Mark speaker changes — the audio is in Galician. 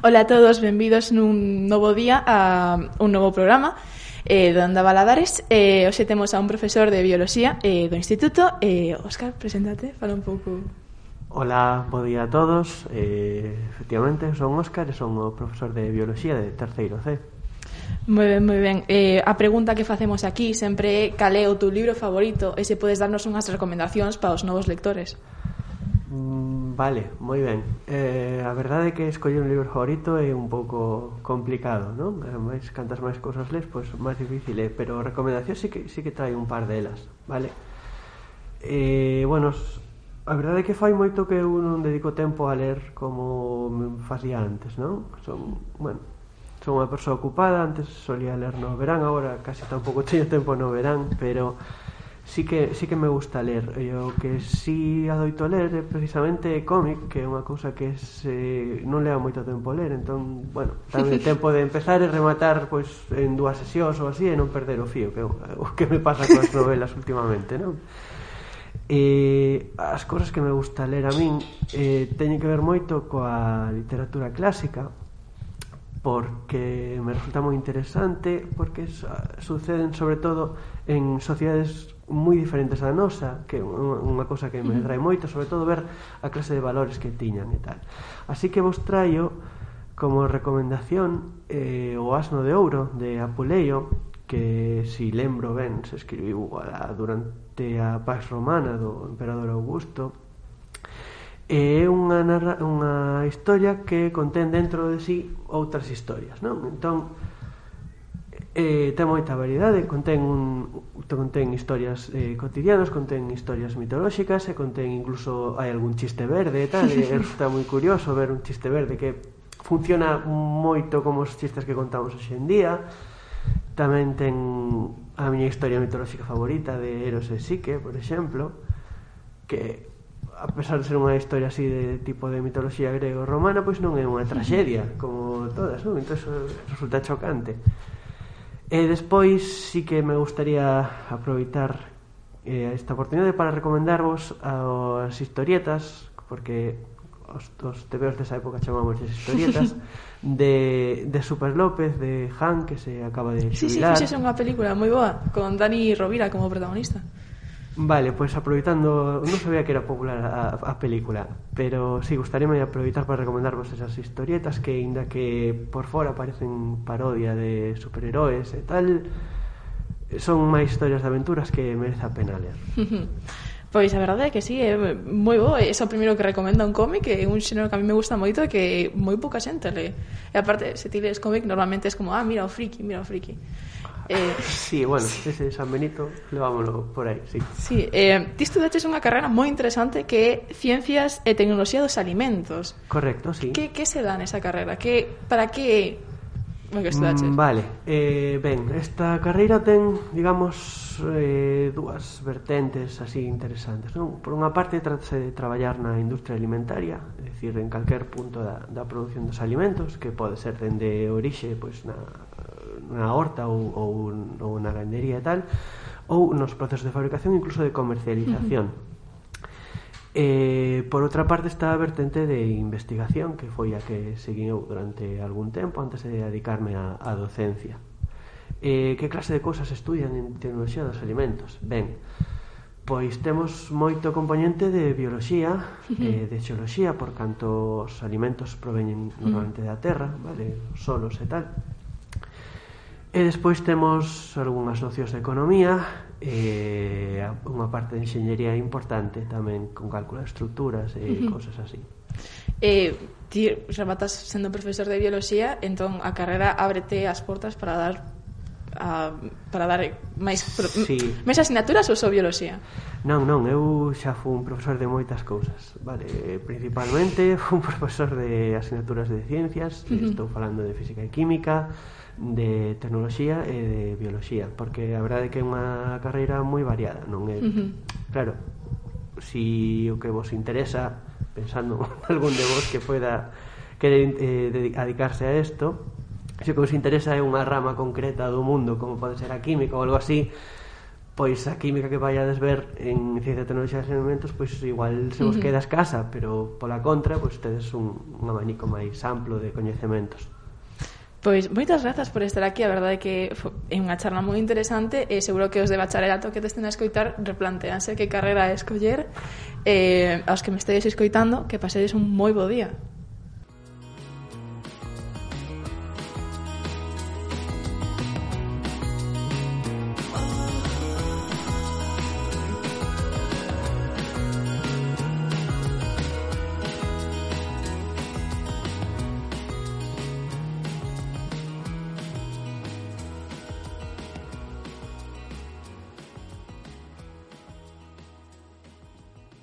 Speaker 1: Ola a todos, benvidos nun novo día a un novo programa eh, do Onda Baladares. Eh, hoxe temos a un profesor de Bioloxía eh, do Instituto. Eh, Óscar, preséntate, fala un pouco.
Speaker 2: Ola, bo día a todos. Eh, efectivamente, son Óscar e son o profesor de Bioloxía de Terceiro C.
Speaker 1: Moi ben, moi ben. Eh, a pregunta que facemos aquí sempre é cal é o teu libro favorito e se podes darnos unhas recomendacións para os novos lectores.
Speaker 2: Mm, vale, moi ben. Eh, a verdade é que escoller un libro favorito é un pouco complicado, non? Ademais, eh, cantas máis cousas les, pois máis difícil é, pero recomendacións sí que, sí que trai un par delas, vale? Eh, bueno, a verdade é que fai moito que eu non dedico tempo a ler como me facía antes, non? Son, bueno, son unha persoa ocupada, antes solía ler no verán, agora casi tampouco teño tempo no verán, pero sí que sí que me gusta ler e o que sí adoito ler é precisamente cómic que é unha cousa que se eh, non leva moito tempo ler entón, bueno, tamén tempo de empezar e rematar pois en dúas sesións ou así e non perder o fío que o que me pasa coas novelas últimamente non? E as cousas que me gusta ler a min eh, teñen que ver moito coa literatura clásica porque me resulta moi interesante porque suceden sobre todo en sociedades moi diferentes da nosa, que é unha cosa que me atrae moito, sobre todo ver a clase de valores que tiñan e tal. Así que vos traio como recomendación eh, o asno de ouro de Apuleio, que si lembro ben se escribiu a, durante a Pax romana do emperador Augusto é unha, narra, unha historia que contén dentro de si sí outras historias non? entón eh, ten moita variedade contén un, contén historias eh, cotidianas, contén historias mitolóxicas e contén incluso hai algún chiste verde e tal, e está moi curioso ver un chiste verde que funciona moito como os chistes que contamos hoxe en día. Tamén ten a miña historia mitolóxica favorita de Eros e Psique, por exemplo, que a pesar de ser unha historia así de tipo de mitoloxía grego-romana, pois non é unha traxedia como todas, non? Entón resulta chocante. E despois sí que me gustaría aproveitar eh, esta oportunidade para recomendarvos as historietas, porque os, os tebeos desa época chamamos as historietas, de, de Super López, de Han, que se acaba de
Speaker 1: xubilar. Sí, sí, fixese unha película moi boa, con Dani Rovira como protagonista.
Speaker 2: Vale, pois pues aproveitando, non sabía que era popular a, a película, pero si sí, gustaríame aproveitar para recomendarvos esas historietas que aínda que por fora parecen parodia de superheróis e tal, son máis historias de aventuras que merece a pena ler.
Speaker 1: Pois a verdade é que sí, é moi bo, é o primeiro que recomenda un cómic, é un xénero que a mí me gusta moito e que moi pouca xente lee E aparte, se ti lees cómic, normalmente é como, ah, mira o friki, mira o friki.
Speaker 2: Ah, eh, sí, bueno, sí. ese San Benito levámoslo por aí, sí.
Speaker 1: Sí, eh, ti estudaches unha carreira moi interesante que é Ciencias e Tecnoloxía dos Alimentos.
Speaker 2: Correcto, sí.
Speaker 1: Que, que se dá nesa carreira? Que, para que Vai que estudaches.
Speaker 2: Mm, vale, eh, ben, esta carreira ten, digamos, eh, dúas vertentes así interesantes. Non? Por unha parte, trátase de traballar na industria alimentaria, é dicir, en calquer punto da, da produción dos alimentos, que pode ser dende orixe, pois, na, na horta ou, ou, ou na gandería e tal, ou nos procesos de fabricación, incluso de comercialización. Uh -huh E, por outra parte está a vertente de investigación que foi a que seguiu durante algún tempo antes de dedicarme a, a docencia. E, que clase de cousas estudian en tecnoloxía dos alimentos? Ben, pois temos moito componente de bioloxía e eh, de xeoloxía por canto os alimentos proveñen normalmente da terra, vale, solos e tal. E despois temos algunhas nocións de economía eh, unha parte de enxeñería importante tamén con cálculo de estructuras e uh -huh. cosas así.
Speaker 1: Eh, ti rematas sendo profesor de bioloxía, entón a carreira ábrete as portas para dar a, para dar máis sí. máis asignaturas ou só bioloxía?
Speaker 2: Non, non, eu xa fui un profesor de moitas cousas, vale, principalmente fui un profesor de asignaturas de ciencias, uh -huh. estou falando de física e química, de tecnoloxía e de bioloxía, porque a verdade é que é unha carreira moi variada, non é? Uh -huh. Claro, si o que vos interesa, pensando algún de vos que poida querer eh, dedicarse a isto, se o que os interesa é unha rama concreta do mundo, como pode ser a química ou algo así, pois a química que vayades ver en ciencia, Tecnología e alimentos, pois igual se vos
Speaker 1: uh
Speaker 2: queda escasa, pero pola contra, pois tedes un, un abanico máis amplo de coñecementos.
Speaker 1: Pois moitas grazas por estar aquí, a verdade que é unha charla moi interesante e seguro que os de bacharelato que te estén a escoitar replanteanse que carreira escoller eh, aos que me estedes escoitando que pasedes un moi bo día.